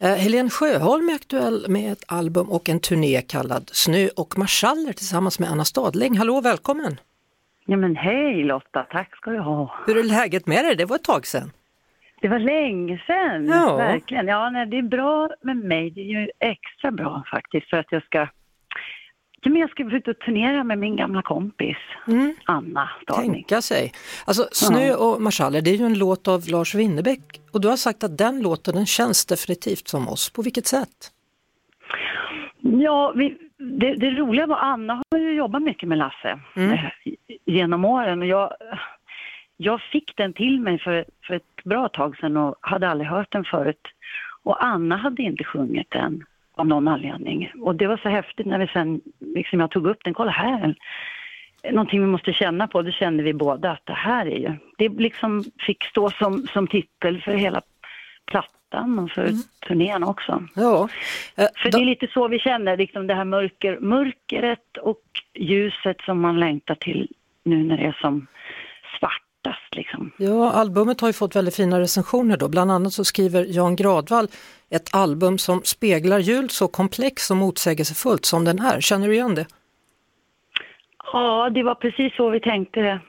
Eh, Helene Sjöholm är aktuell med ett album och en turné kallad Snö och marschaller tillsammans med Anna Stadling. Hallå, välkommen! Ja men hej Lotta, tack ska du ha. Hur är läget med dig? Det var ett tag sedan. Det var länge sedan, Ja. verkligen. Ja, nej, det är bra med mig. Det är ju extra bra faktiskt för att jag ska Ja, men jag ska ut och turnera med min gamla kompis Anna Stadling. Tänka sig. Alltså Snö och marschaller, det är ju en låt av Lars Winnerbäck och du har sagt att den låten den känns definitivt som oss. På vilket sätt? Ja, vi, det, det roliga var Anna har ju jobbat mycket med Lasse eh, genom åren och jag, jag fick den till mig för, för ett bra tag sedan och hade aldrig hört den förut. Och Anna hade inte sjungit den av någon anledning. Och det var så häftigt när vi sen, liksom jag tog upp den, kolla här, någonting vi måste känna på, det kände vi båda att det här är ju, det liksom fick stå som, som titel för hela plattan och för turnén också. Ja, eh, För då- det är lite så vi känner, liksom det här mörker, mörkret och ljuset som man längtar till nu när det är som svartast liksom. Ja, albumet har ju fått väldigt fina recensioner då. Bland annat så skriver Jan Gradvall ett album som speglar jul så komplext och motsägelsefullt som den här. Känner du igen det? Ja, det var precis så vi tänkte det.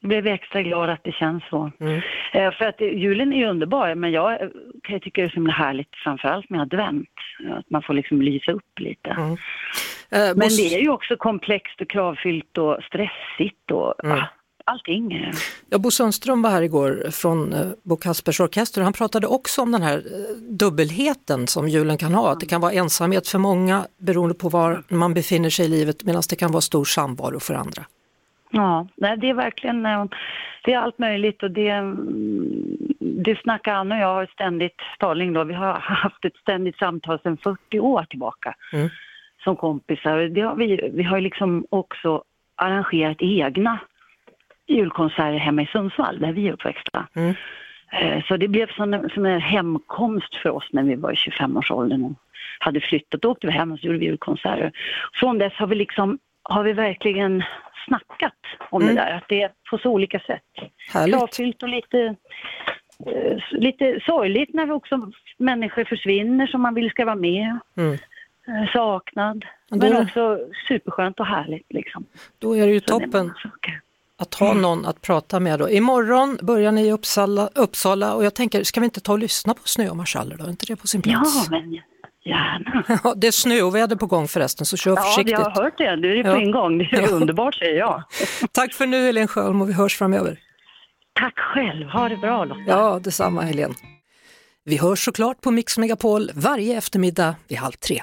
Jag blev extra glad att det känns så. Eh, för att julen är ju underbar, men jag eh, kan ju tycka det är så himla härligt framförallt med advent. Att man får liksom lysa upp lite. Eh, Men det är ju också komplext och kravfyllt och stressigt och ja, allting. Ja, Bo Sundström var här igår från eh, Bo Kaspers Orkester och han pratade också om den här eh, dubbelheten som julen kan ha. Att det kan vara ensamhet för många beroende på var man befinner sig i livet medan det kan vara stor samvaro för andra. Ja, nej, det är verkligen, eh, det är allt möjligt och det, mm, det snackar Anna och jag har ständigt, Starling då, vi har haft ett ständigt samtal sedan 40 år tillbaka Mm. som kompisar. Det har vi, vi har liksom också arrangerat egna julkonserter hemma i Sundsvall där vi är uppväxta. Mm. Eh, Så det blev som en, som en hemkomst för oss när vi var i 25-årsåldern och hade flyttat. Då åkte vi hem och så gjorde vi julkonserter. Från dess har vi liksom, har vi verkligen snackat om det där, att det är på så olika sätt. Härligt. Kravfyllt och lite, eh, lite sorgligt när vi också människor försvinner som man vill ska vara med. Mm. Eh, Saknad. Men då- Men också superskönt och härligt liksom. Då är det ju Så det toppen saker. Att ha någon att prata med. Då. Imorgon börjar ni i Uppsala, Uppsala och jag tänker, ska vi inte ta och lyssna på Snö och marschaller då? Är inte det på sin Ja, plats? men gärna. Ja, det är snöoväder på gång förresten så kör Ja, försiktigt. har hört det. Det är på Ja. en gång. Det är Ja. underbart säger jag. Tack för nu Helene Sjöholm och vi hörs framöver. Tack själv. Ha det bra Lotta. Ja, detsamma Helene. Vi hörs såklart på Mix Megapol varje eftermiddag vid halv tre.